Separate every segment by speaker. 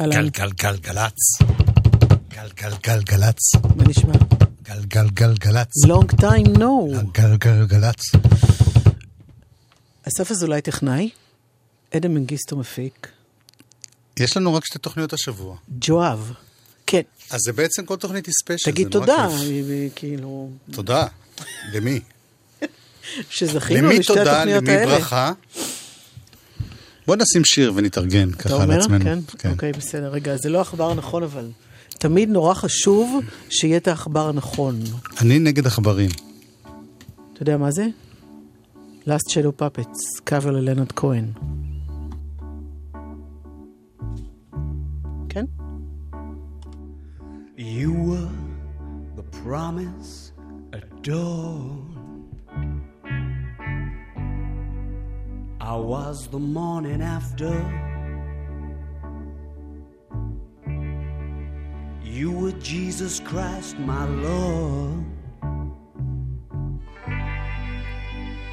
Speaker 1: אהלן.
Speaker 2: גלגלגלצ. גלגלגלגלצ.
Speaker 1: מה נשמע?
Speaker 2: גלגלגלגלצ.
Speaker 1: Long time no.
Speaker 2: גלגלגלגלצ.
Speaker 1: אסף אזולאי טכנאי, אדם מנגיסטו מפיק,
Speaker 2: יש לנו רק שתי תוכניות השבוע.
Speaker 1: ג'ואב. כן,
Speaker 2: אז זה בעצם כל תוכנית היא ספיישל.
Speaker 1: תגיד תודה. כאילו,
Speaker 2: תודה. למי?
Speaker 1: שזכינו
Speaker 2: למי
Speaker 1: לשתי
Speaker 2: תודה,
Speaker 1: התוכניות
Speaker 2: למי
Speaker 1: האלה.
Speaker 2: ברכה. בוא נשים שיר ונתארגן
Speaker 1: אתה
Speaker 2: ככה
Speaker 1: אומר?
Speaker 2: לעצמנו.
Speaker 1: כן? אוקיי, בסדר. רגע, זה לא עכבר הנכון אבל. תמיד נורא חשוב שיהיה את העכבר הנכון.
Speaker 2: אני נגד עכברים.
Speaker 1: אתה יודע מה זה? Last Shadow Puppets, קאבר ללנרד כהן. כן?
Speaker 3: You were the promise adored. I was the morning after. You were Jesus Christ, my Lord.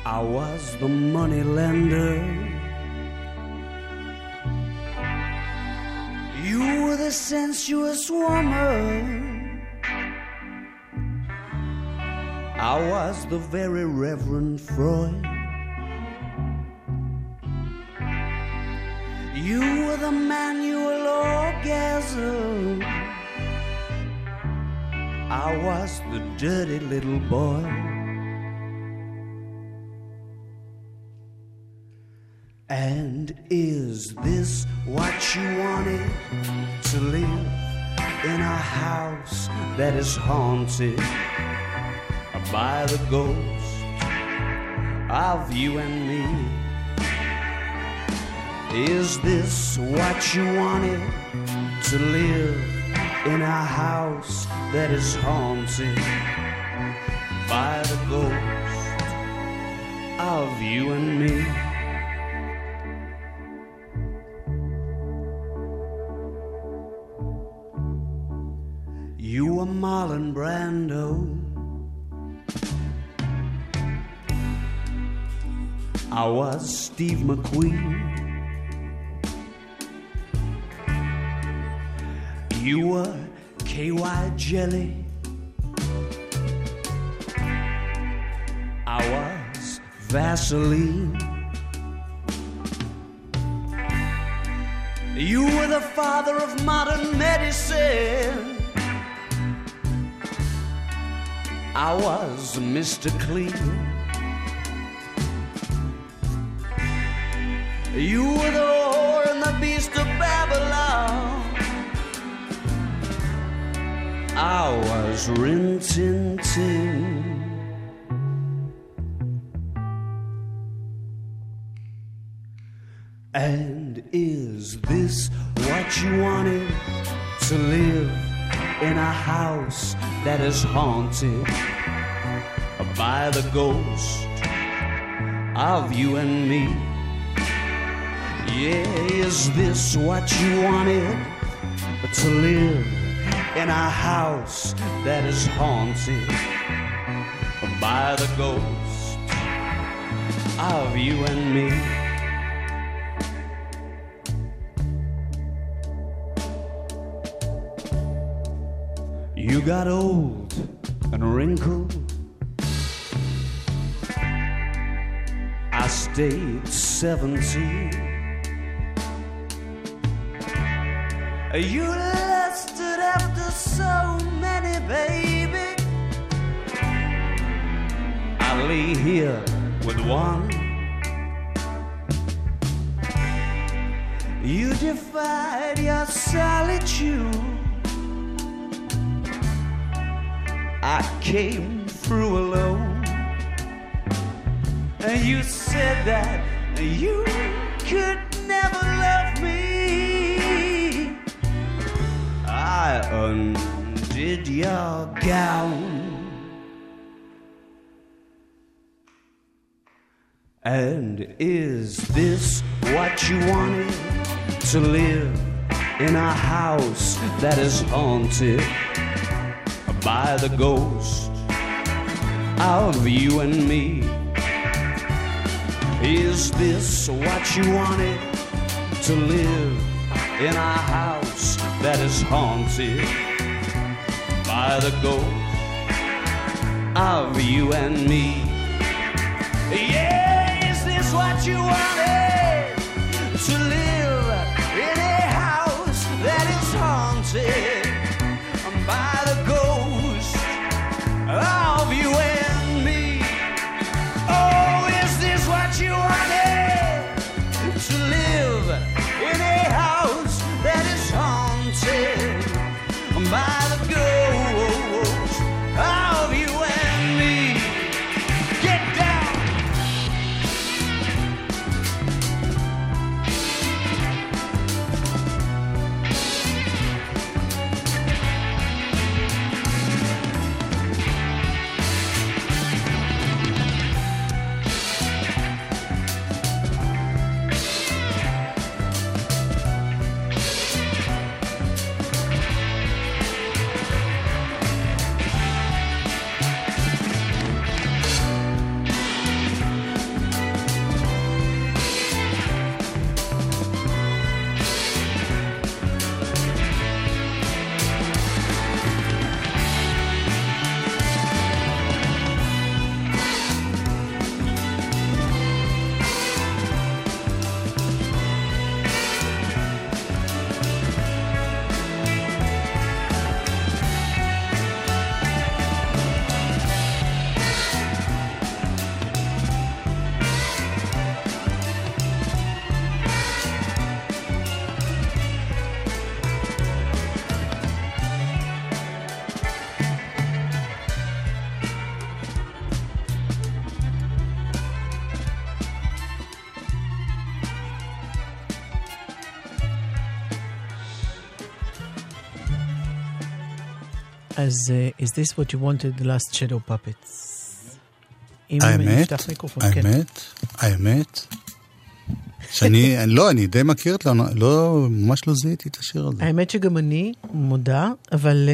Speaker 3: I was the money lender. You were the sensuous woman. I was the very Reverend Freud. You were the manual orgasm. I was the dirty little boy. And is this what you wanted to live in a house that is haunted by the ghost of you and me? Is this what you wanted to live in a house that is haunted by the ghost of you and me? You were Marlon Brando. I was Steve McQueen. You were KY Jelly. I was Vaseline. You were the father of modern medicine. I was Mr. Clean. You were the whore I was Rin Tin Tin. And is this what you wanted to live in a house that is haunted by the ghost of you and me? Yeah, is this what you wanted to live in a house that is haunted by the ghost of you and me? You got old and wrinkled. I stayed 17. You so many, baby. I lay here with one. You defied your solitude. I came through alone. And you said that you could never I undid your gown. And is this what you wanted to live in a house that is haunted by the ghost of you and me? Is this what you wanted to live in a house that is haunted by the ghost of you and me. Yeah, is this what you wanted? To live
Speaker 1: אז uh, is this what you wanted, the last shadow puppets?
Speaker 2: האמת,
Speaker 1: כן.
Speaker 2: האמת, האמת, שאני, אני- לא, אני די מכיר את לא, לא, ממש לא זיהיתי את השיר הזה.
Speaker 1: האמת שגם אני מודה, אבל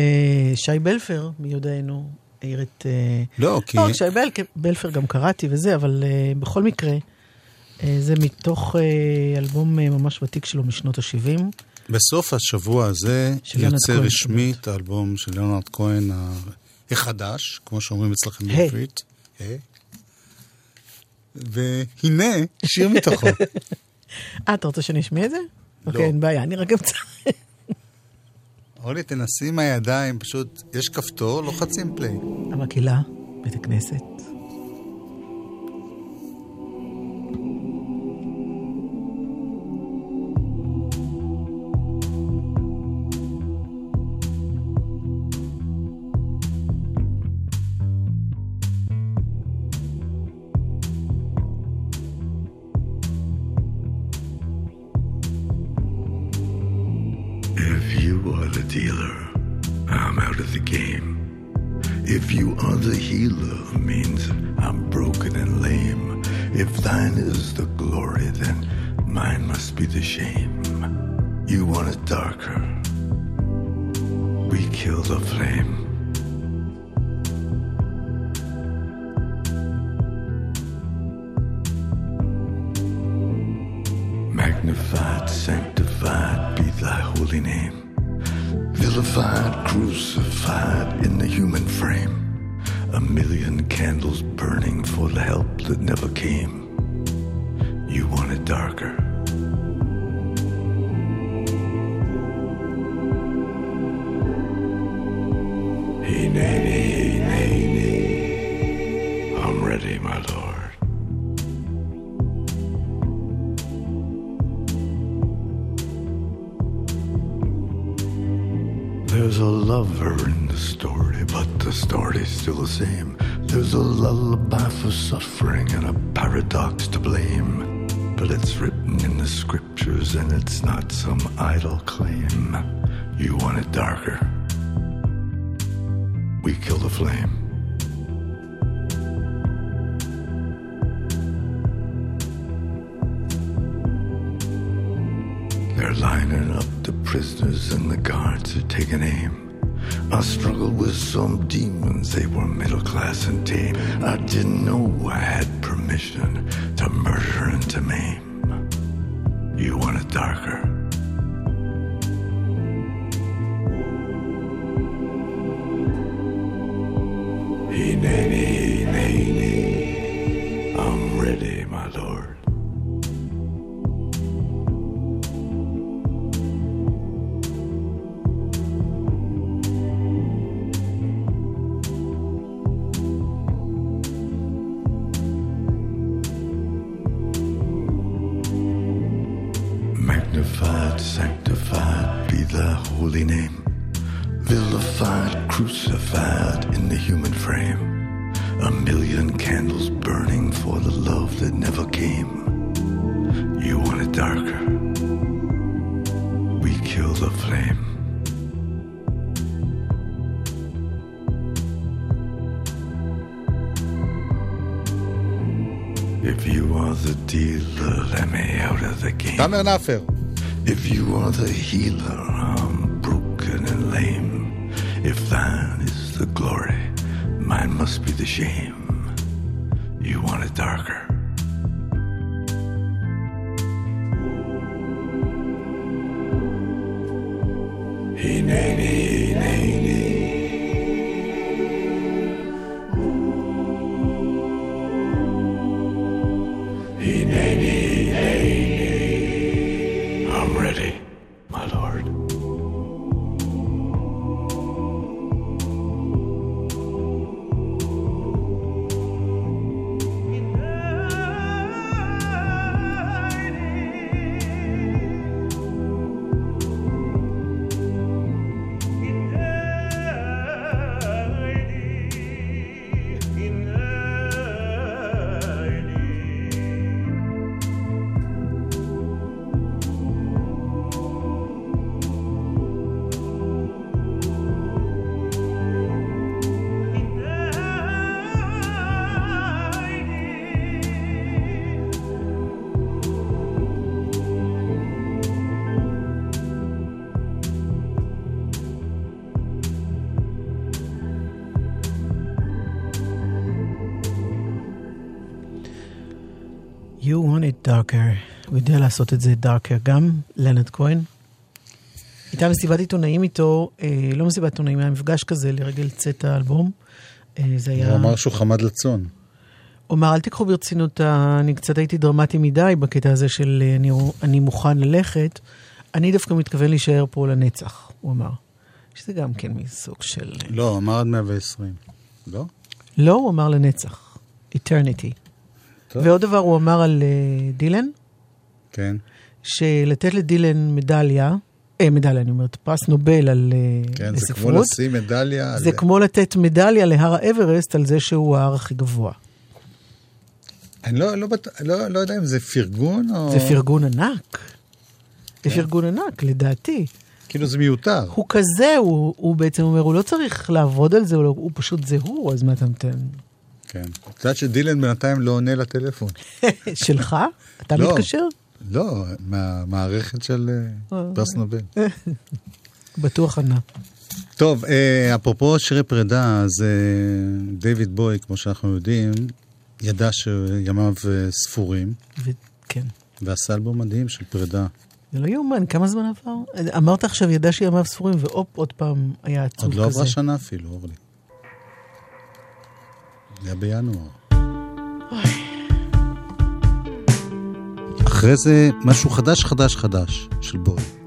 Speaker 1: uh, שי בלפר, מי יודענו, העיר את... Uh,
Speaker 2: לא, כי...
Speaker 1: לא, שי בל, בלפר גם קראתי וזה, אבל uh, בכל מקרה, uh, זה מתוך uh, אלבום uh, ממש ותיק שלו משנות ה-70.
Speaker 2: בסוף השבוע הזה יוצא רשמית האלבום של ליאונרד כהן החדש, כמו שאומרים אצלכם. בעברית. והנה, שיר מתוכו.
Speaker 1: אה, אתה רוצה שאני אשמיע את זה?
Speaker 2: לא.
Speaker 1: אוקיי, אין בעיה, אני רק אמצא.
Speaker 2: אורלי, תנסי עם הידיים, פשוט, יש כפתור, לוחצים פליי.
Speaker 1: המקהלה, בית הכנסת.
Speaker 4: Darker. I'm ready, my lord. There's a lover in the story, but the story's still the same. There's a lullaby for suffering and a paradox to blame. But it's written in the scriptures and it's not some idle claim. You want it darker. We kill the flame. They're lining up the prisoners and the guards are taking aim. I struggled with some demons, they were middle class and tame. I didn't know I had mission to murder and to maim. You want it darker. He darker. We kill the flame. If you are the dealer, let me out of the game. If you are the healer, I'm broken and lame. If thine is the glory, mine must be the shame. You want it darker.
Speaker 1: לעשות את זה darker. גם לנד כהן. הייתה מסיבת עיתונאים איתו, אה, לא מסיבת עיתונאים, היה מפגש כזה לרגל צאת האלבום. אה, זה היה...
Speaker 2: הוא אמר שהוא חמד לצאן.
Speaker 1: הוא אמר, אל תיקחו ברצינות, אני קצת הייתי דרמטי מדי בקטע הזה של אה, אני, אני מוכן ללכת. אני דווקא מתכוון להישאר פה לנצח, הוא אמר. שזה גם כן מסוג של...
Speaker 2: לא, הוא אמר עד 120. לא?
Speaker 1: לא, הוא אמר לנצח. eternity.
Speaker 2: טוב.
Speaker 1: ועוד דבר הוא אמר על אה, דילן,
Speaker 2: כן.
Speaker 1: שלתת לדילן מדליה, אה, מדליה, אני אומרת, פרס נובל על אה,
Speaker 2: כן, זה כמו
Speaker 1: לספרות,
Speaker 2: לשים מדליה.
Speaker 1: זה
Speaker 2: על-
Speaker 1: כמו לתת מדליה להר האברסט על זה שהוא ההר הכי גבוה.
Speaker 2: אני לא, לא, לא, לא יודע אם זה פרגון או...
Speaker 1: זה פרגון ענק. זה
Speaker 2: כן.
Speaker 1: פרגון ענק, לדעתי.
Speaker 2: כאילו זה מיותר.
Speaker 1: הוא כזה, הוא, הוא בעצם אומר, הוא לא צריך לעבוד על זה, הוא, לא, הוא פשוט זה הוא, אז מה אתה נותן?
Speaker 2: כן. את יודעת שדילן בינתיים לא עונה לטלפון.
Speaker 1: שלך? אתה
Speaker 2: לא.
Speaker 1: מתקשר?
Speaker 2: לא, מהמערכת של אה, פרס נובל.
Speaker 1: בטוח ענה.
Speaker 2: טוב, אה, אפרופו שירי פרידה, אז אה, דיוויד בוי, כמו שאנחנו יודעים, ידע שימיו אה, ספורים,
Speaker 1: וכן.
Speaker 2: ועשה אלבום מדהים של פרידה.
Speaker 1: זה לא יאומן, כמה זמן עבר? אמרת עכשיו, ידע שימיו ספורים, והופ, עוד פעם היה עצוב
Speaker 2: עוד
Speaker 1: כזה.
Speaker 2: לא עברה שנה אפילו, אורלי. זה היה בינואר. אחרי זה משהו חדש, חדש, חדש של בוי.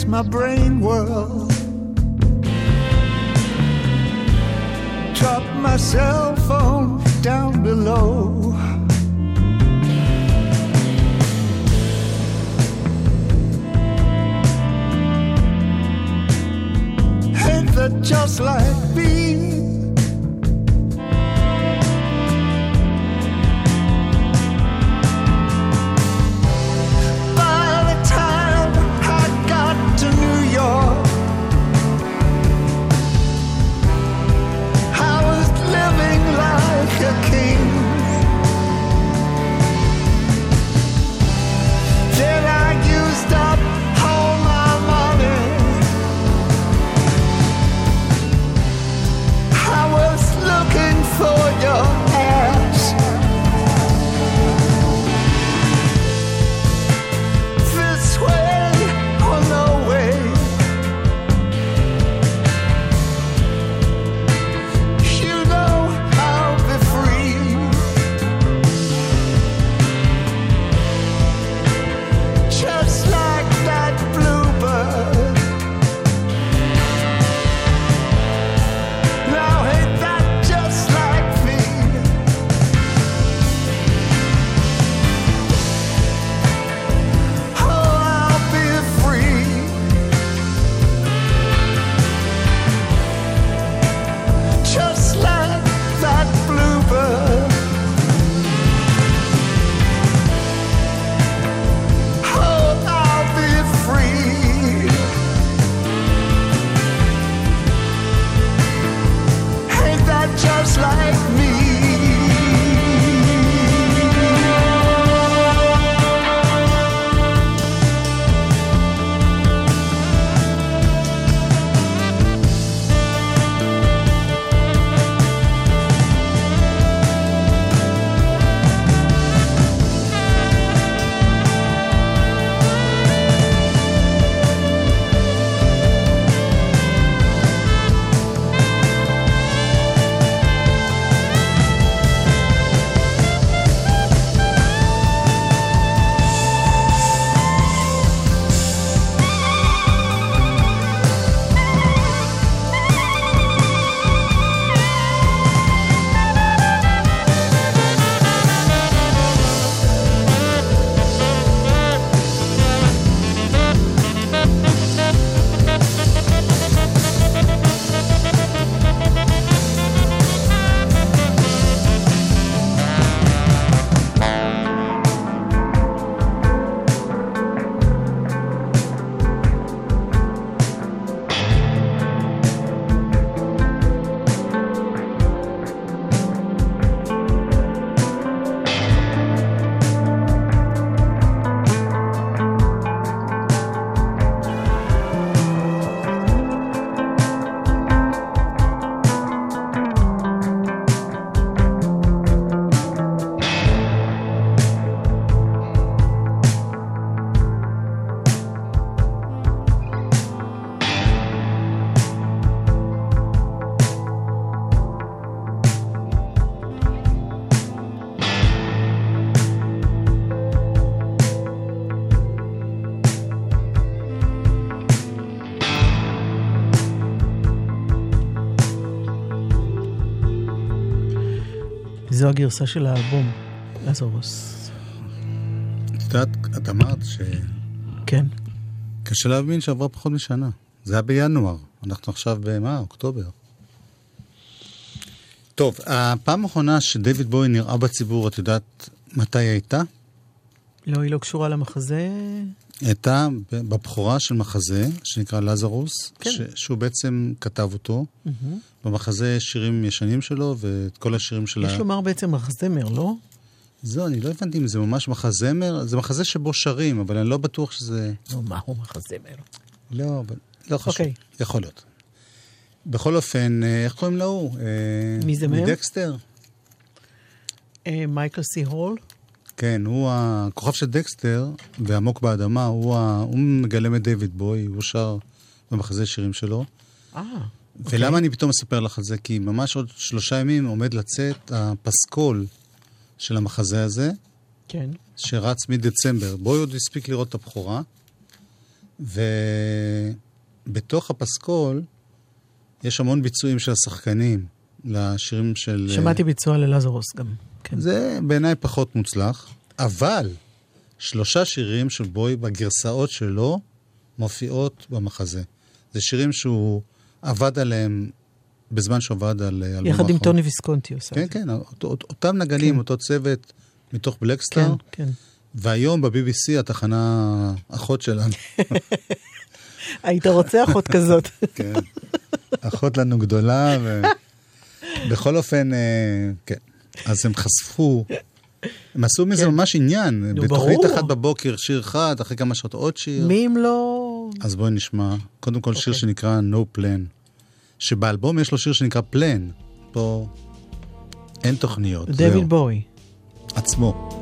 Speaker 5: Makes my brain whirl. Drop my cell phone down below. Ain't that just like me?
Speaker 1: הגרסה של האלבום, לזרוס.
Speaker 2: את יודעת, את אמרת
Speaker 1: כן.
Speaker 2: שקשה להאמין שעברה פחות משנה. זה היה בינואר, אנחנו עכשיו במה? אוקטובר. טוב, הפעם האחרונה שדייוויד בואי נראה בציבור, את יודעת מתי הייתה?
Speaker 1: לא, היא לא קשורה למחזה.
Speaker 2: הייתה בבכורה של מחזה שנקרא לזרוס,
Speaker 1: כן.
Speaker 2: ש- שהוא בעצם כתב אותו. במחזה יש שירים ישנים שלו, ואת כל השירים של
Speaker 1: יש לומר בעצם מחזמר, לא?
Speaker 2: זהו, אני לא הבנתי אם זה ממש מחזמר, זה מחזה שבו שרים, אבל אני לא בטוח שזה...
Speaker 1: נו, מה הוא מחזמר?
Speaker 2: לא, אבל לא חשוב.
Speaker 1: אוקיי.
Speaker 2: יכול להיות. בכל אופן, אה, איך קוראים להוא? אה,
Speaker 1: מי זה מהם?
Speaker 2: מדקסטר?
Speaker 1: אה, מייקל סי הול?
Speaker 5: כן, הוא הכוכב של דקסטר, ועמוק באדמה, הוא, ה... הוא מגלם את דיוויד בוי, הוא שר במחזה שירים שלו.
Speaker 1: אה,
Speaker 5: ולמה אני פתאום מספר לך על זה? כי ממש עוד שלושה ימים עומד לצאת הפסקול של המחזה הזה,
Speaker 1: כן.
Speaker 5: שרץ מדצמבר. בואי עוד הספיק לראות את הבכורה. ובתוך הפסקול יש המון ביצועים של השחקנים לשירים של...
Speaker 1: שמעתי ביצוע ללזרוס גם. כן.
Speaker 5: זה בעיניי פחות מוצלח, אבל שלושה שירים של בוי בגרסאות שלו מופיעות במחזה. זה שירים שהוא עבד עליהם בזמן שהוא עבד על אלבום
Speaker 1: יחד עם
Speaker 5: האחרון.
Speaker 1: טוני ויסקונטי עושה
Speaker 5: כן. כן, אותו, אותו- אותם נגנים,
Speaker 1: כן.
Speaker 5: אותו צוות מתוך בלקסטאר.
Speaker 1: כן, כן.
Speaker 5: והיום ב-BBC, התחנה אחות שלנו,
Speaker 1: היית רוצה אחות כזאת.
Speaker 5: כן, אחות לנו גדולה, ובכל אופן, אה, כן. אז הם חשפו, הם עשו מזה
Speaker 1: כן.
Speaker 5: ממש עניין.
Speaker 1: נו,
Speaker 5: בתוכנית
Speaker 1: ברור.
Speaker 5: אחת בבוקר שיר אחד, אחרי כמה שעות עוד שיר.
Speaker 1: מי אם לא...
Speaker 5: אז בואי נשמע. קודם כל שיר
Speaker 1: אוקיי.
Speaker 5: שנקרא No Plan, שבאלבום יש לו שיר שנקרא Plan. פה אין תוכניות.
Speaker 1: דויד בואי.
Speaker 5: עצמו.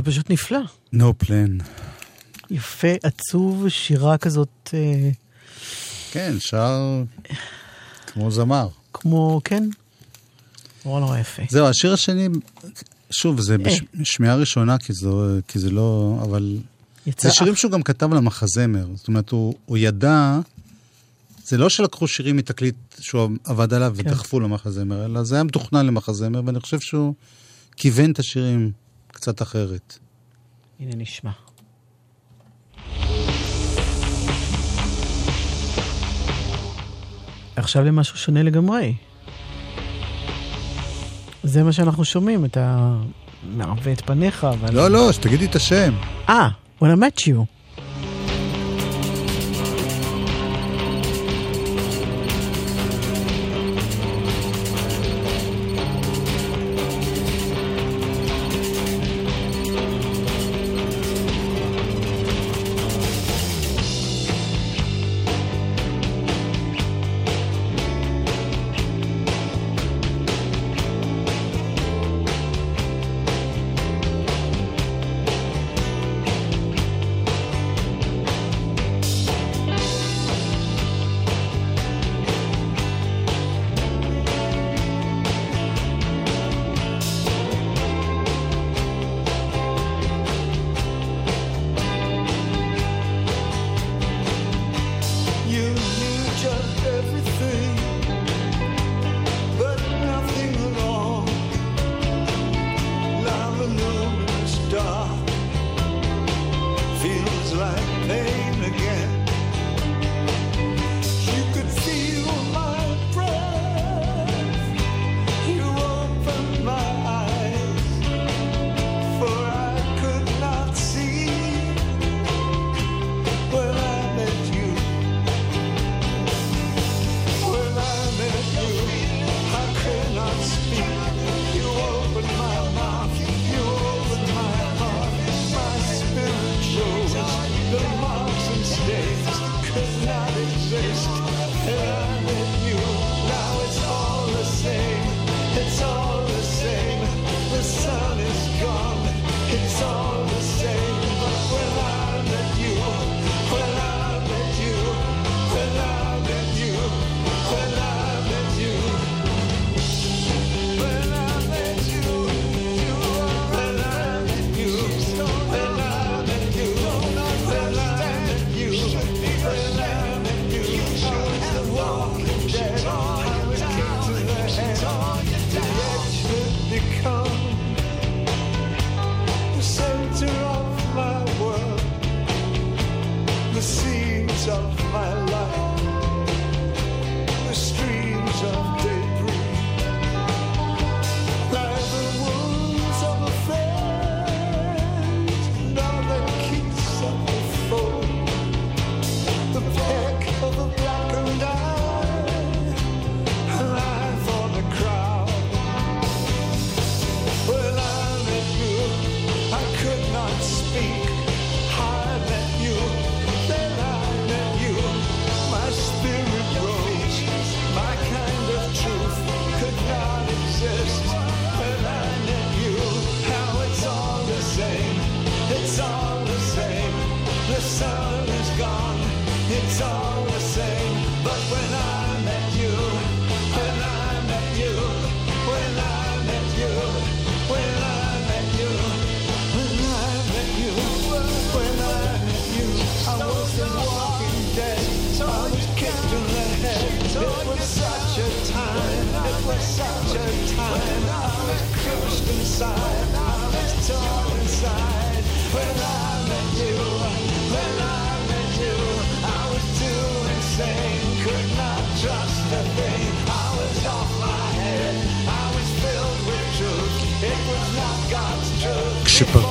Speaker 1: זה פשוט נפלא.
Speaker 5: No plan.
Speaker 1: יפה, עצוב, שירה כזאת... אה,
Speaker 5: כן, שר כמו זמר.
Speaker 1: כמו, כן. נורא נורא יפה.
Speaker 5: זהו, השיר השני, שוב, זה
Speaker 1: אה.
Speaker 5: בשמיעה ראשונה, כי, זה, לא, כי זה לא... אבל... יצא...
Speaker 2: זה שירים שהוא גם כתב למחזמר. זאת אומרת, הוא, הוא ידע... זה לא שלקחו שירים מתקליט שהוא עבד עליו
Speaker 5: כן.
Speaker 2: ודחפו למחזמר, אלא זה היה מתוכנן למחזמר, ואני חושב שהוא כיוון את השירים קצת אחרת.
Speaker 5: הנה נשמע. עכשיו למשהו שונה לגמרי. זה מה שאנחנו שומעים, את ה... מעווה את פניך. אבל...
Speaker 2: לא, לא, שתגידי את השם.
Speaker 5: אה, when I met you.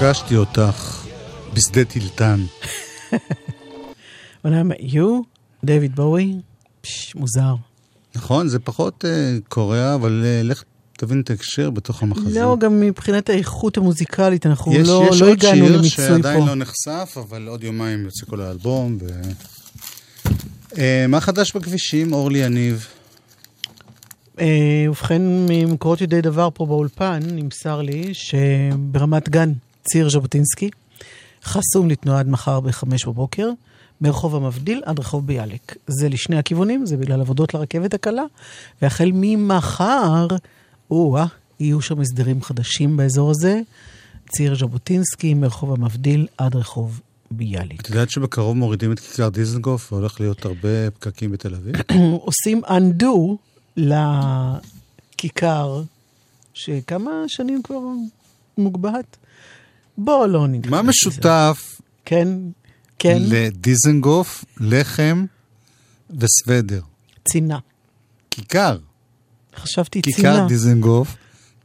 Speaker 2: פגשתי אותך בשדה טילטן.
Speaker 5: When I met you, דויד בואי, מוזר.
Speaker 2: נכון, זה פחות uh, קורע, אבל uh, לך תבין את ההקשר בתוך המחזה.
Speaker 5: לא, גם מבחינת האיכות המוזיקלית, אנחנו
Speaker 2: יש,
Speaker 5: לא,
Speaker 2: יש
Speaker 5: לא הגענו למיצוי פה.
Speaker 2: יש עוד שיר שעדיין לא נחשף, אבל עוד יומיים יוצא כל האלבום. ו... Uh, מה חדש בכבישים, אורלי יניב?
Speaker 5: ובכן, ממקורות ידי דבר פה באולפן, נמסר לי שברמת גן ציר ז'בוטינסקי, חסום לתנועה עד מחר ב-5 בבוקר, מרחוב המבדיל עד רחוב ביאליק. זה לשני הכיוונים, זה בגלל עבודות לרכבת הקלה, והחל ממחר, או-אה, יהיו שם הסדרים חדשים באזור הזה. ציר ז'בוטינסקי, מרחוב המבדיל עד רחוב
Speaker 1: ביאליק.
Speaker 2: את יודעת שבקרוב מורידים את כיכר דיזנגוף והולך להיות הרבה פקקים בתל אביב?
Speaker 1: עושים undo לכיכר, שכמה שנים כבר מוגבהת? בוא לא נתחיל.
Speaker 2: מה משותף
Speaker 1: כן, כן,
Speaker 2: לדיזנגוף, לחם וסוודר?
Speaker 1: צינה.
Speaker 2: כיכר.
Speaker 1: חשבתי
Speaker 2: כיכר
Speaker 1: צינה.
Speaker 2: דיזנגוף,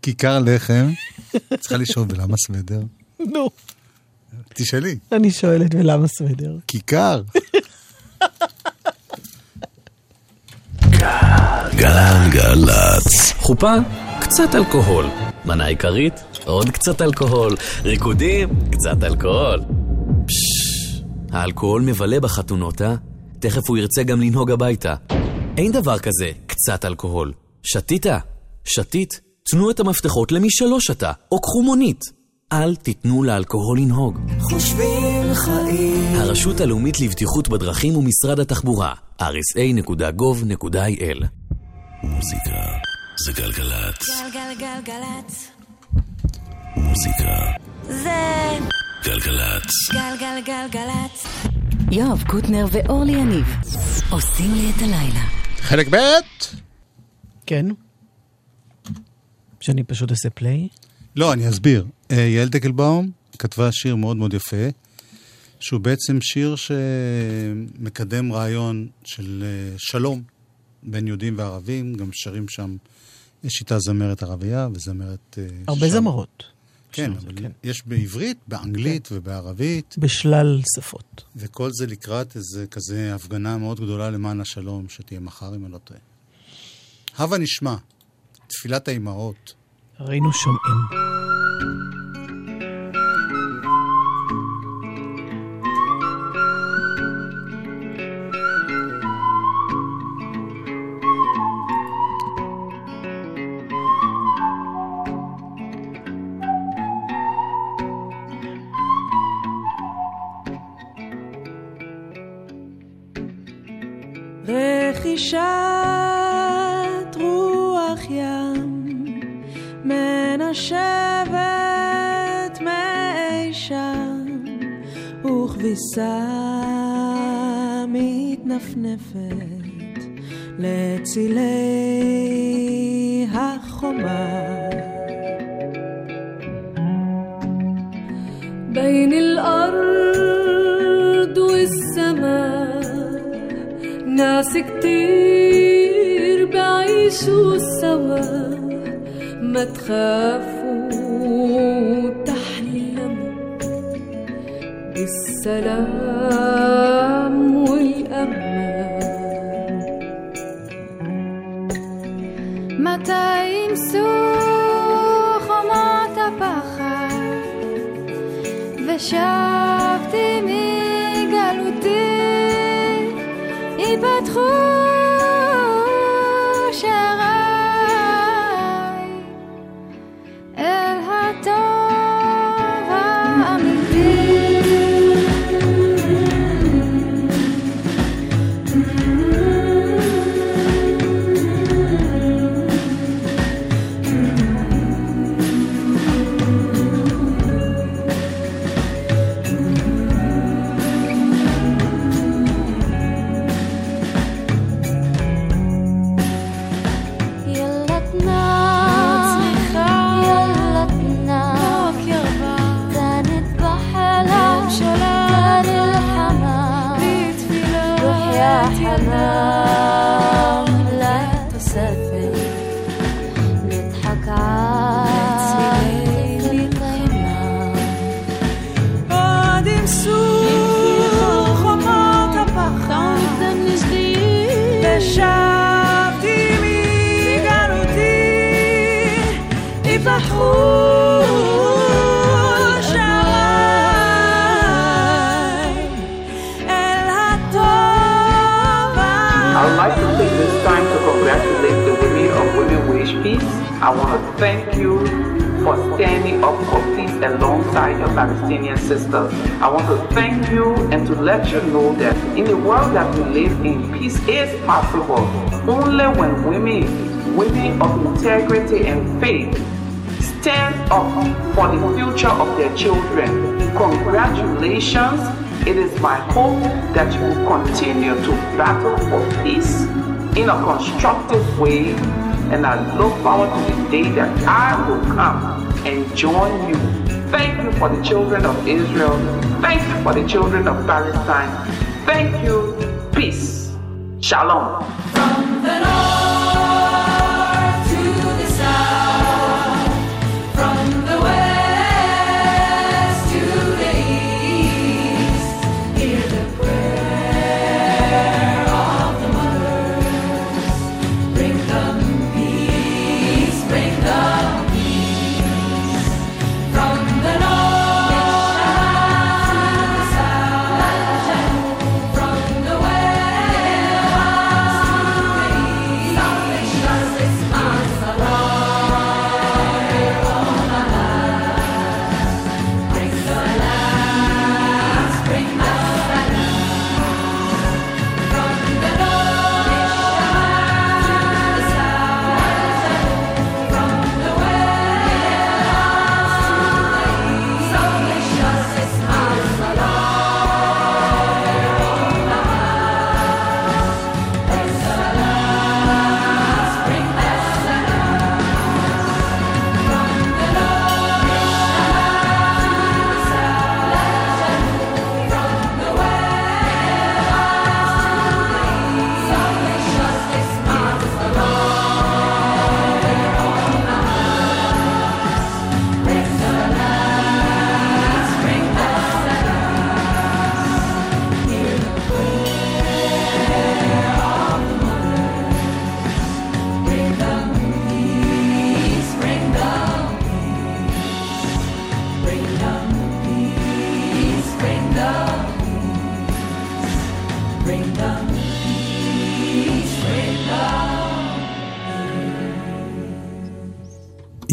Speaker 2: כיכר לחם. צריכה לשאול, ולמה סוודר?
Speaker 1: נו,
Speaker 2: תשאלי.
Speaker 1: אני שואלת, ולמה סוודר?
Speaker 2: כיכר.
Speaker 6: גלגלצ. חופה, קצת אלכוהול. מנה עיקרית, עוד קצת אלכוהול. ריקודים, קצת אלכוהול. פששש, האלכוהול מבלה בחתונות, אה? תכף הוא ירצה גם לנהוג הביתה. אין דבר כזה קצת אלכוהול. שתית? שתית? תנו את המפתחות למי שלא שתה, או קחו מונית. אל תיתנו לאלכוהול לנהוג.
Speaker 7: חושבים חיים.
Speaker 6: הרשות הלאומית לבטיחות בדרכים ומשרד התחבורה, rsa.gov.il מוזיקה זה גלגלצ.
Speaker 7: גלגלגלגלצ.
Speaker 6: מוזיקה
Speaker 7: זה
Speaker 6: גלגלצ.
Speaker 7: גלגלגלגלצ. יואב קוטנר ואורלי יניב עושים לי את הלילה.
Speaker 2: חלק ב'
Speaker 1: כן? שאני פשוט אעשה פליי?
Speaker 2: לא, אני אסביר. אה, יעל דקלבאום כתבה שיר מאוד מאוד יפה, שהוא בעצם שיר שמקדם רעיון של אה, שלום בין יהודים וערבים, גם שרים שם, יש איתה זמרת ערבייה וזמרת... אה,
Speaker 1: הרבה
Speaker 2: שם.
Speaker 1: זמרות.
Speaker 2: כן,
Speaker 1: זה,
Speaker 2: אבל
Speaker 1: כן.
Speaker 2: יש בעברית, באנגלית ובערבית,
Speaker 1: בשלל שפות.
Speaker 2: וכל זה לקראת איזה כזה הפגנה מאוד גדולה למען השלום, שתהיה מחר, אם אני לא טועה. הבה נשמע, תפילת האימהות.
Speaker 1: ראינו שומעים.
Speaker 8: וכביסה מתנפנפת לצילי החומה بين الأرض والسماء ناس كتير بعيشوا سوا ما تخافوا بالسلام والأمان
Speaker 9: מתי ימסו חומות הפחד ושבתי מגלותי ייפתחו
Speaker 10: alongside Palestinian sisters. I want to thank you and to let you know that in the world that we live in, peace is possible only when women, women of integrity and faith, stand up for the future of their children. Congratulations It is my hope that you will continue to battle for peace in a constructive way, and I look forward to the day that I will come and join you. Thank you for the children of Israel. Thank you for the children of Palestine. Thank you. Peace. Shalom.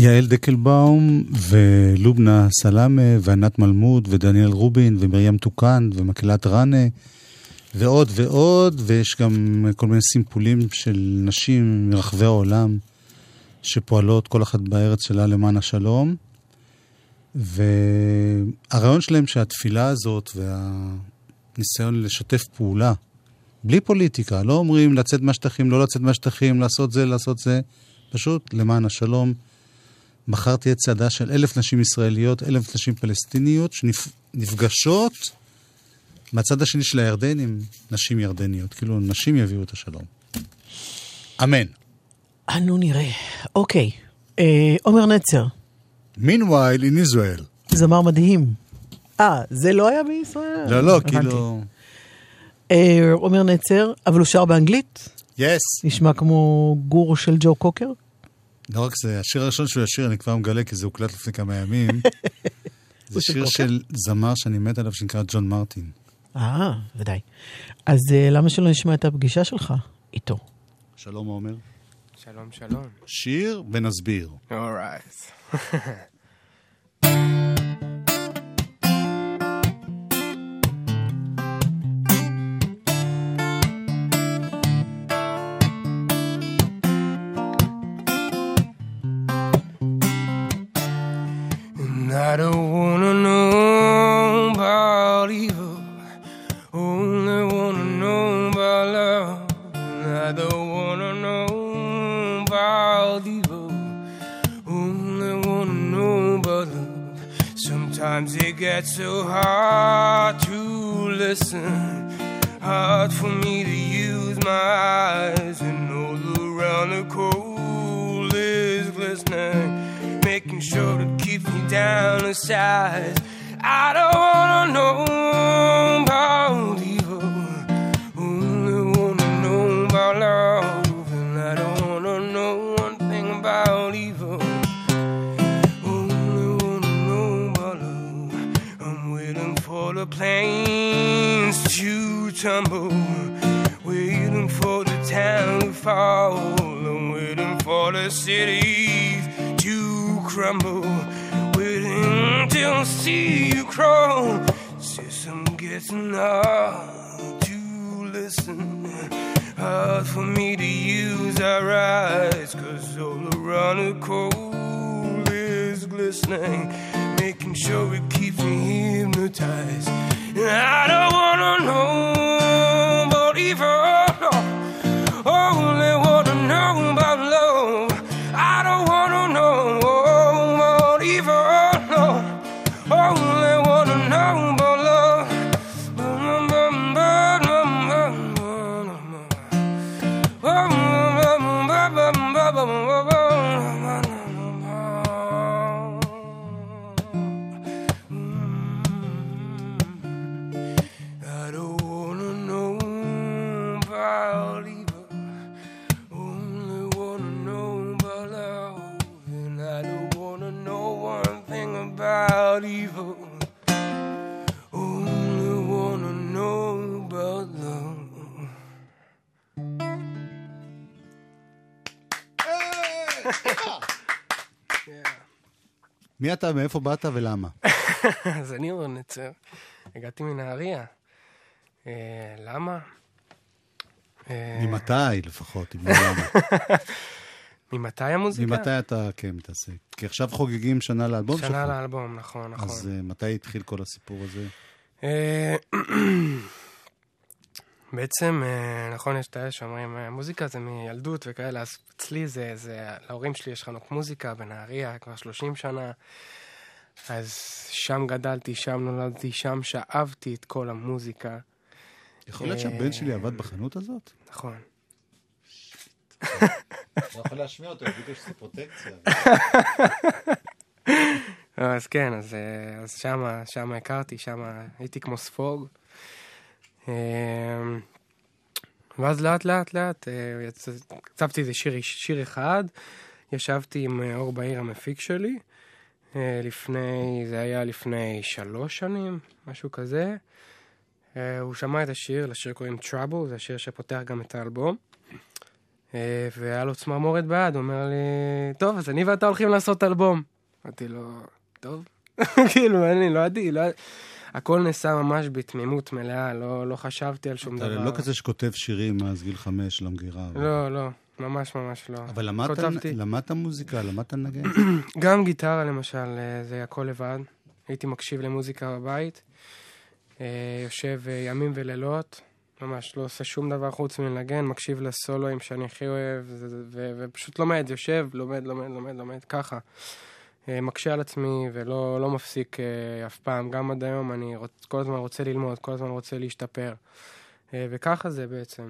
Speaker 2: יעל דקלבאום ולובנה סלאמה וענת מלמוד ודניאל רובין ומרים טוקן ומקהלת ראנה ועוד ועוד, ויש גם כל מיני סימפולים של נשים מרחבי העולם שפועלות כל אחת בארץ שלה למען השלום. והרעיון שלהם שהתפילה הזאת והניסיון לשתף פעולה, בלי פוליטיקה, לא אומרים לצאת מהשטחים, לא לצאת מהשטחים, לעשות זה, לעשות זה, פשוט למען השלום. מחר תהיה צעדה של אלף נשים ישראליות, אלף נשים פלסטיניות, שנפגשות מהצד השני של הירדן עם נשים ירדניות. כאילו, נשים יביאו את השלום. אמן.
Speaker 1: אנו נראה. אוקיי, אה, עומר נצר,
Speaker 2: Meanwhile in Israel.
Speaker 1: זמר מדהים. אה, זה לא היה בישראל?
Speaker 2: לא, לא,
Speaker 1: הבנתי.
Speaker 2: כאילו...
Speaker 1: אה, עומר נצר, אבל הוא שר באנגלית?
Speaker 2: יס.
Speaker 1: נשמע כמו גור של ג'ו קוקר?
Speaker 2: לא רק זה, השיר הראשון שהוא ישיר, אני כבר מגלה, כי זה הוקלט לפני כמה ימים. זה שיר? של זמר שאני מת עליו, שנקרא ג'ון מרטין.
Speaker 1: אה, ודאי. אז אה, למה שלא נשמע את הפגישה שלך איתו?
Speaker 2: שלום עומר.
Speaker 11: שלום, שלום.
Speaker 2: שיר ונסביר.
Speaker 11: אורייט.
Speaker 2: אתה, מאיפה באת ולמה?
Speaker 11: אז אני רון נצר, הגעתי מנהריה. אה, למה? אה,
Speaker 2: ממתי לפחות, אם לא למה.
Speaker 11: ממתי המוזיקה?
Speaker 2: ממתי אתה כן מתעסק? כי עכשיו חוגגים שנה לאלבום שלך.
Speaker 11: שנה לאלבום, נכון, נכון.
Speaker 2: אז אה, מתי התחיל כל הסיפור הזה?
Speaker 11: אה, בעצם, אה, נכון, יש את האלה שאומרים, אה, מוזיקה זה מילדות וכאלה, אז אצלי זה, זה, להורים שלי יש חנוק מוזיקה בנהריה כבר 30 שנה, אז שם גדלתי, שם נולדתי, שם שאבתי את כל המוזיקה.
Speaker 2: יכול להיות שהבן שלי עבד בחנות הזאת?
Speaker 11: נכון.
Speaker 2: לא יכול להשמיע אותו, יגידו שזה פרוטקציה.
Speaker 11: אז כן, אז, אה, אז שמה, שמה הכרתי, שמה הייתי כמו ספוג. אה, ואז לאט לאט לאט אה, כתבתי איזה שיר, שיר אחד, ישבתי עם אה, אור בהיר המפיק שלי, אה, לפני, זה היה לפני שלוש שנים, משהו כזה. הוא שמע את השיר, לשיר קוראים Trouble, זה השיר שפותח גם את האלבום. והיה לו צמרמורת ביד, הוא אומר לי, טוב, אז אני ואתה הולכים לעשות אלבום. אמרתי לו, טוב. כאילו, אני לא ידעתי, לא... הכל נעשה ממש בתמימות מלאה, לא, לא חשבתי על שום
Speaker 2: אתה
Speaker 11: דבר.
Speaker 2: לא כזה שכותב שירים מאז גיל חמש למגירה.
Speaker 11: לא, לא, ממש ממש לא.
Speaker 2: אבל למדת-
Speaker 11: כותבתי-
Speaker 2: למדת מוזיקה, למדת לנגן?
Speaker 11: גם גיטרה למשל, אה, זה הכל לבד. הייתי מקשיב למוזיקה בבית, אה, יושב אה, ימים ולילות, ממש לא עושה שום דבר חוץ מלנגן, מקשיב לסולואים שאני הכי אוהב, ופשוט לומד, יושב, לומד, לומד, לומד, לומד, ככה. אה, מקשה על עצמי ולא לא מפסיק אה, אף פעם. גם עד היום אני רוצ, כל הזמן רוצה ללמוד, כל הזמן רוצה להשתפר. אה, וככה זה בעצם.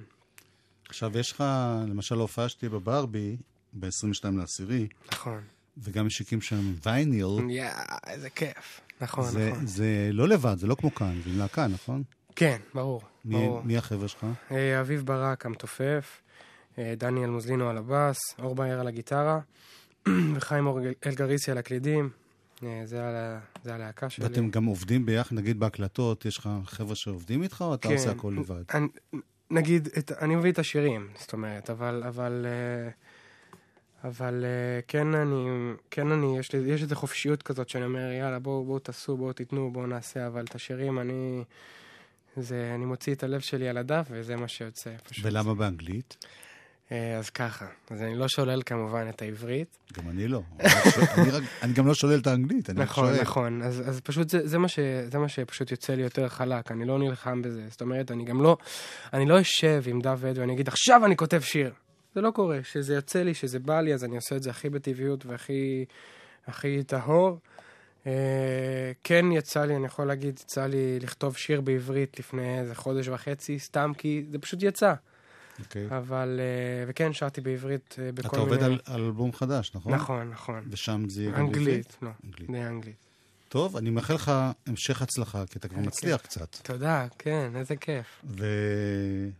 Speaker 2: עכשיו, יש לך, למשל, ההופעה שתהיה בברבי, ב-22 לעשירי,
Speaker 11: נכון.
Speaker 2: וגם משיקים שם וייניל.
Speaker 11: יאה, איזה כיף. נכון,
Speaker 2: זה,
Speaker 11: נכון.
Speaker 2: זה לא לבד, זה לא כמו כאן, זה עם להקה, נכון?
Speaker 11: כן, ברור.
Speaker 2: מי,
Speaker 11: ברור.
Speaker 2: מי החבר'ה שלך?
Speaker 11: אביב ברק המתופף, דניאל מוזלינו על הבאס, אור באר על הגיטרה, וחיים אלגריסי על הקלידים. אה, זה זה הלהקה שלי.
Speaker 2: ואתם גם עובדים ביחד, נגיד בהקלטות, יש לך חבר'ה שעובדים איתך, או אתה
Speaker 11: כן.
Speaker 2: עושה הכל לבד?
Speaker 11: אני, נגיד, את, אני מביא את השירים, זאת אומרת, אבל, אבל, אה, אבל אה, כן אני, כן אני, יש לי, יש איזו חופשיות כזאת שאני אומר, יאללה, בואו, בואו תעשו, בואו תיתנו, בואו נעשה, אבל את השירים אני, זה, אני מוציא את הלב שלי על הדף, וזה מה שיוצא, פשוט.
Speaker 2: ולמה באנגלית?
Speaker 11: אה, אז ככה, אז אני לא שולל כמובן את העברית.
Speaker 2: גם אני לא. אני רק אני גם לא שולל את האנגלית, אני
Speaker 11: נכון,
Speaker 2: שואל.
Speaker 11: נכון. אז, אז פשוט זה, זה, מה ש, זה מה שפשוט יוצא לי יותר חלק, אני לא נלחם בזה. זאת אומרת, אני גם לא, אני לא אשב עם דוד ואני אגיד, עכשיו אני כותב שיר. זה לא קורה. שזה יוצא לי, שזה בא לי, אז אני עושה את זה הכי בטבעיות והכי הכי טהור. אה, כן יצא לי, אני יכול להגיד, יצא לי לכתוב שיר בעברית לפני איזה חודש וחצי, סתם כי זה פשוט יצא.
Speaker 2: אוקיי.
Speaker 11: אבל, אה, וכן, שרתי בעברית אה, בכל
Speaker 2: אתה
Speaker 11: מיני...
Speaker 2: עובד על על אלבום חדש, נכון?
Speaker 11: נכון, נכון.
Speaker 2: ושם זה יהיה גם
Speaker 11: אנגלית? לא,
Speaker 2: אנגלית.
Speaker 11: די אנגלית.
Speaker 2: טוב, אני מאחל לך המשך הצלחה, כי אתה כבר
Speaker 11: איזה
Speaker 2: מצליח
Speaker 11: כיף.
Speaker 2: קצת.
Speaker 11: תודה, כן, איזה כיף.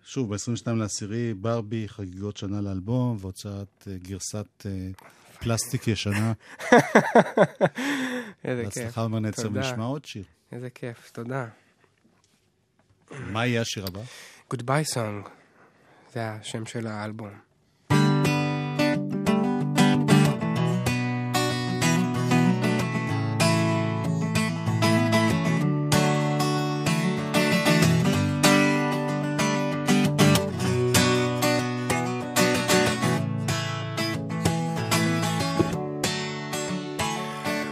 Speaker 2: ושוב, ב-22 לעשירי, ברבי, חגיגות שנה לאלבום, והוצאת אה, גרסת אה, פלסטיק ישנה.
Speaker 11: איזה כיף.
Speaker 2: בהצלחה
Speaker 11: תודה.
Speaker 2: ונשמע עוד שיר.
Speaker 11: איזה כיף, תודה.
Speaker 2: מה יהיה השיר הבא?
Speaker 11: Goodbye Song, זה השם של האלבום.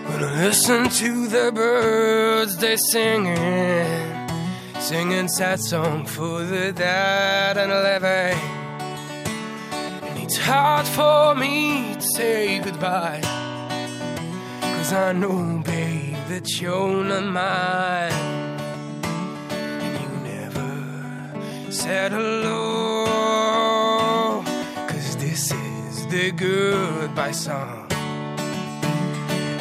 Speaker 11: When I listen to the birds, they singing, singing sad song for the dead and living. And it's hard for me to say goodbye, cause I know, babe, that you're not mine. And you never said hello, cause this is the goodbye song.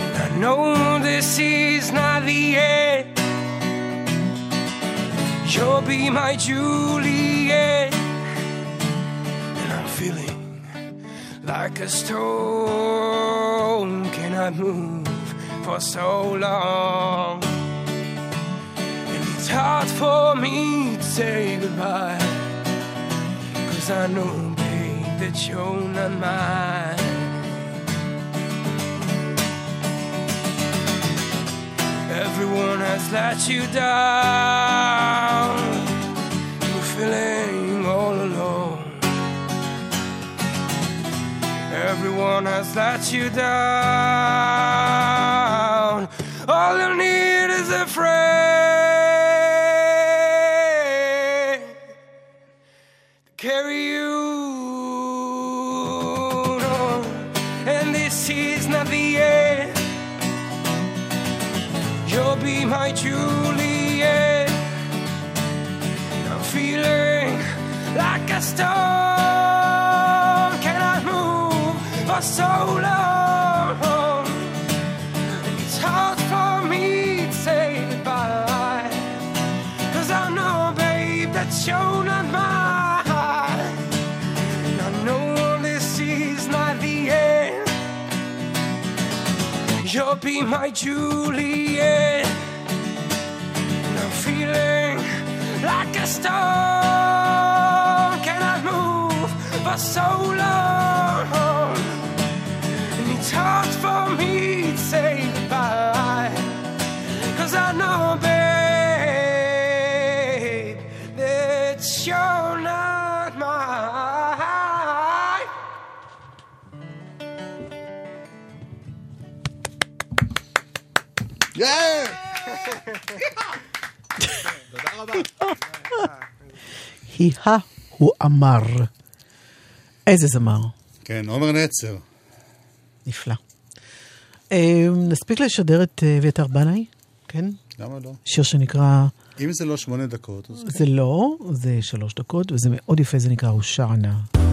Speaker 11: And I know this is not the end. You'll be my Juliet. And I'm feeling like a stone. Cannot move for so long. And it's hard for me to say goodbye. Cause I know, babe, that you're not mine. Everyone has let you down. You're feeling all alone. Everyone has let you down. All you need a stone. Cannot move for so long. It's hard for me to say goodbye. Cause I know, babe, that you're not mine. I know this is not the end. You'll be my Juliet. And I'm feeling like a stone Cannot move for so long. And it's hard for me to say goodbye. Cause I know, babe, that you're not mine.
Speaker 1: היא ה... הוא אמר. איזה זמר.
Speaker 2: כן, עומר נצר.
Speaker 1: נפלא. אה, נספיק לשדר את אה, אביתר בנאי, כן?
Speaker 2: למה לא?
Speaker 1: שיר שנקרא,
Speaker 2: אם זה לא שמונה דקות, אז
Speaker 1: זה לא, זה שלוש דקות, וזה מאוד יפה, זה נקרא הושענה.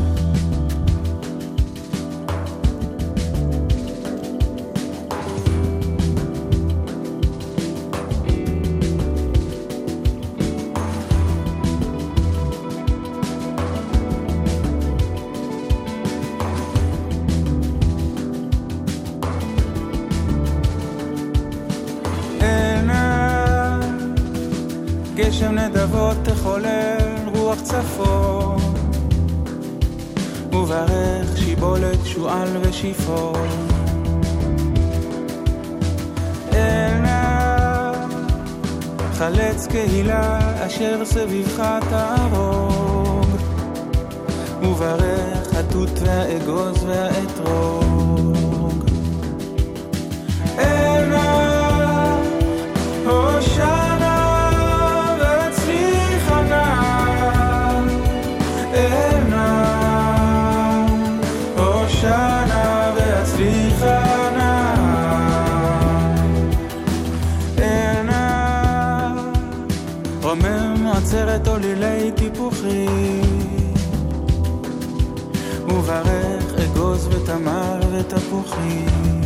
Speaker 5: ותפוחים.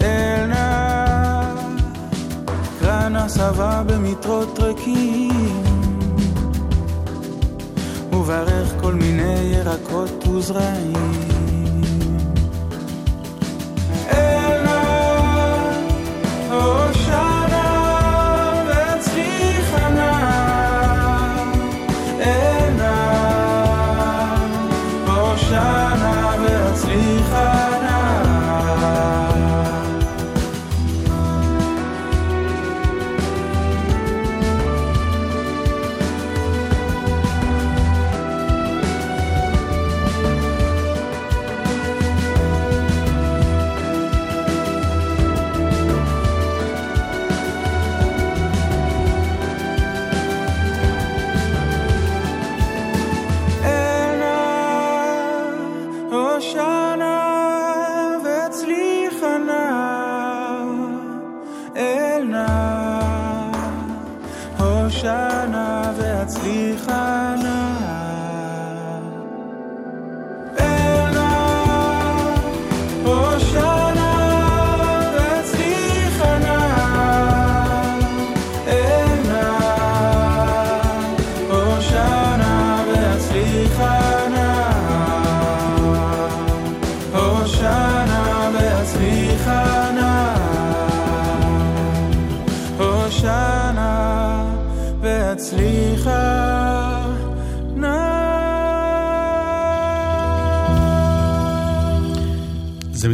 Speaker 5: עינה, קרן הסבה במטרות ריקים, וברך כל מיני ירקות וזרעים.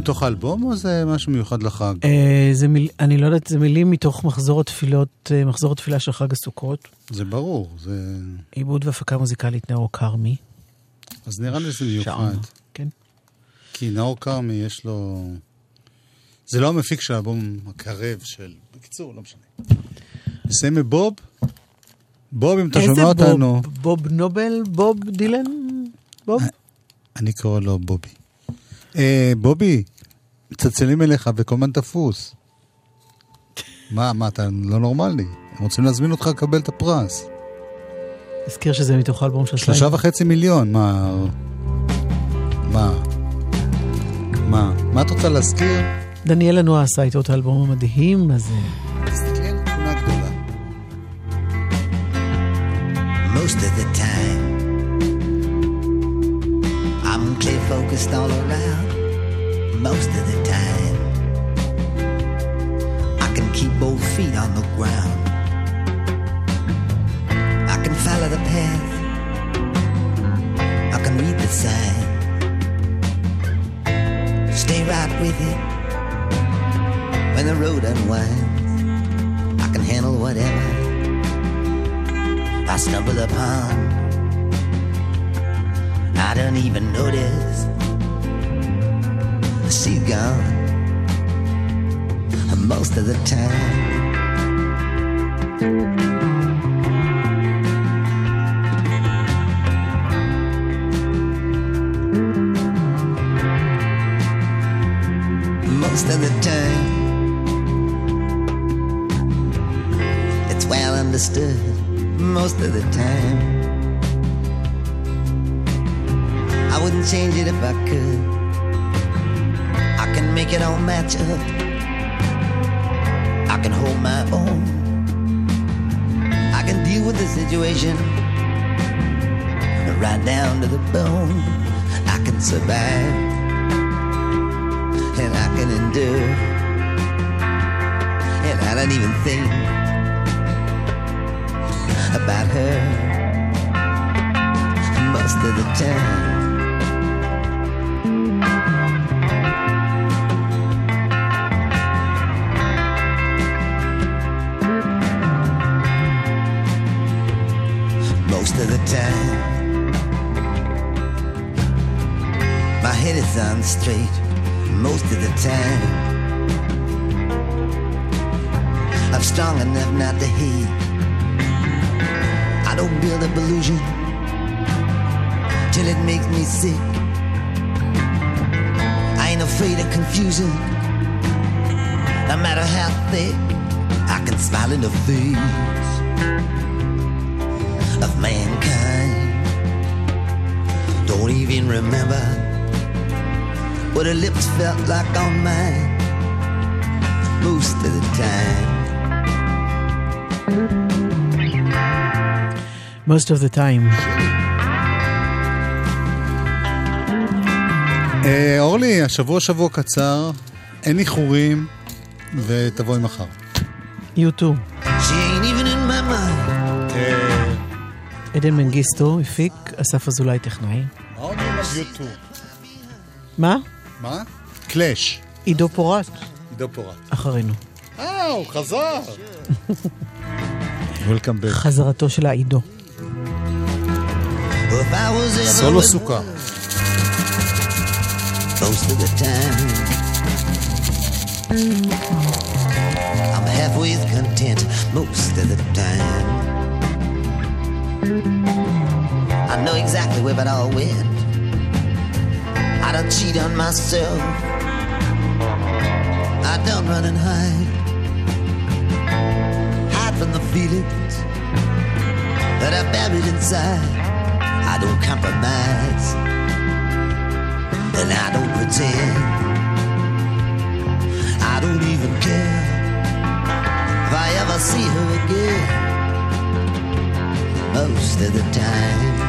Speaker 2: מתוך האלבום או זה משהו מיוחד לחג?
Speaker 1: אה, זה מיל... אני לא יודעת, זה מילים מתוך מחזור התפילות, אה, מחזור התפילה של חג הסוכות.
Speaker 2: זה ברור, זה...
Speaker 1: עיבוד והפקה מוזיקלית נאור כרמי.
Speaker 2: אז נראה לי שזה מיוחד.
Speaker 1: כן.
Speaker 2: כי נאור כרמי יש לו... זה לא המפיק של האלבום הקרב של... בקיצור, לא משנה. נסיים מבוב? בוב, אם אתה
Speaker 1: איזה
Speaker 2: שומע אותנו...
Speaker 1: בוב? בוב נובל? בוב דילן? בוב?
Speaker 2: אני קורא לו בובי. אה, בובי, מצלצלים אליך וכל הזמן תפוס. מה, מה, אתה לא נורמלי? הם רוצים להזמין אותך לקבל את הפרס.
Speaker 1: הזכיר שזה מתוך האלבום של
Speaker 2: שלושה וחצי מיליון, מה... מה? מה? מה את רוצה להזכיר?
Speaker 1: דניאל לנוע עשה איתו את האלבום המדהים הזה.
Speaker 2: תסתכלי על תמונה גדולה.
Speaker 12: most of the time. I'm clear focused all around most of the time. I can keep both feet on the ground. I can follow the path. I can read the sign. Stay right with it when the road unwinds. I can handle whatever. I stumble upon. I don't even notice the sea gone most of the time. Most of the time, it's well understood most of the time. I wouldn't change it if I could. I can make it all match up. I can hold my own. I can deal with the situation right down to the bone. I can survive and I can endure. And I don't even think about her most of the time. My head on straight. Most of the time, I'm strong enough not to hate. I don't build up illusion till it makes me sick. I ain't afraid of confusion, no matter how thick. I can smile in the face of mankind. Don't even remember what her lips felt like on mine most of the time.
Speaker 1: Most of the time.
Speaker 2: אה, אורלי, השבוע שבוע קצר, אין איחורים, ותבואי מחר.
Speaker 1: U2.
Speaker 12: She ain't even in my mind.
Speaker 1: עדן מנגיסטו הפיק, אסף אזולאי טכנאי. מה?
Speaker 2: מה? קלאש.
Speaker 1: עידו פורט,
Speaker 2: עידו פורט.
Speaker 1: אחרינו.
Speaker 2: אה, הוא חזר. וולקאם בק.
Speaker 1: חזרתו של העידו.
Speaker 2: סולו
Speaker 12: with
Speaker 2: סוכה.
Speaker 12: most of the time. I'm halfway content most of the time. I know exactly where it all went. I don't cheat on myself. I don't run and hide. Hide from the feelings that are buried inside. I don't compromise and I don't pretend. I don't even care if I ever see her again. Most of the time.